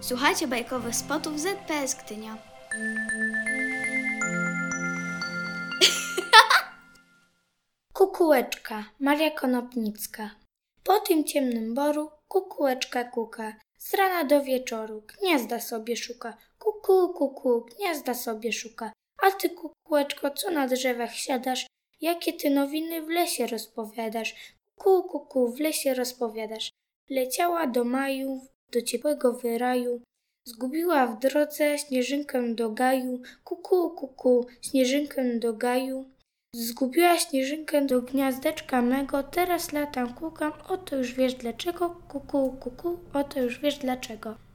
Słuchajcie bajkowych spotów ZPS Gdynia. Kukułeczka, Maria Konopnicka. Po tym ciemnym boru kukułeczka kuka. Z rana do wieczoru gniazda sobie szuka. Kuku, kuku, gniazda sobie szuka. A ty kukułeczko, co na drzewach siadasz? Jakie ty nowiny w lesie rozpowiadasz? Kuku, kuku, w lesie rozpowiadasz. Leciała do maju, do ciepłego wyraju. Zgubiła w drodze śnieżynkę do gaju. Kuku, kuku, śnieżynkę do gaju. Zgubiła śnieżynkę do gniazdeczka mego, teraz latam kukam, oto już wiesz dlaczego, kuku, kuku, oto już wiesz dlaczego.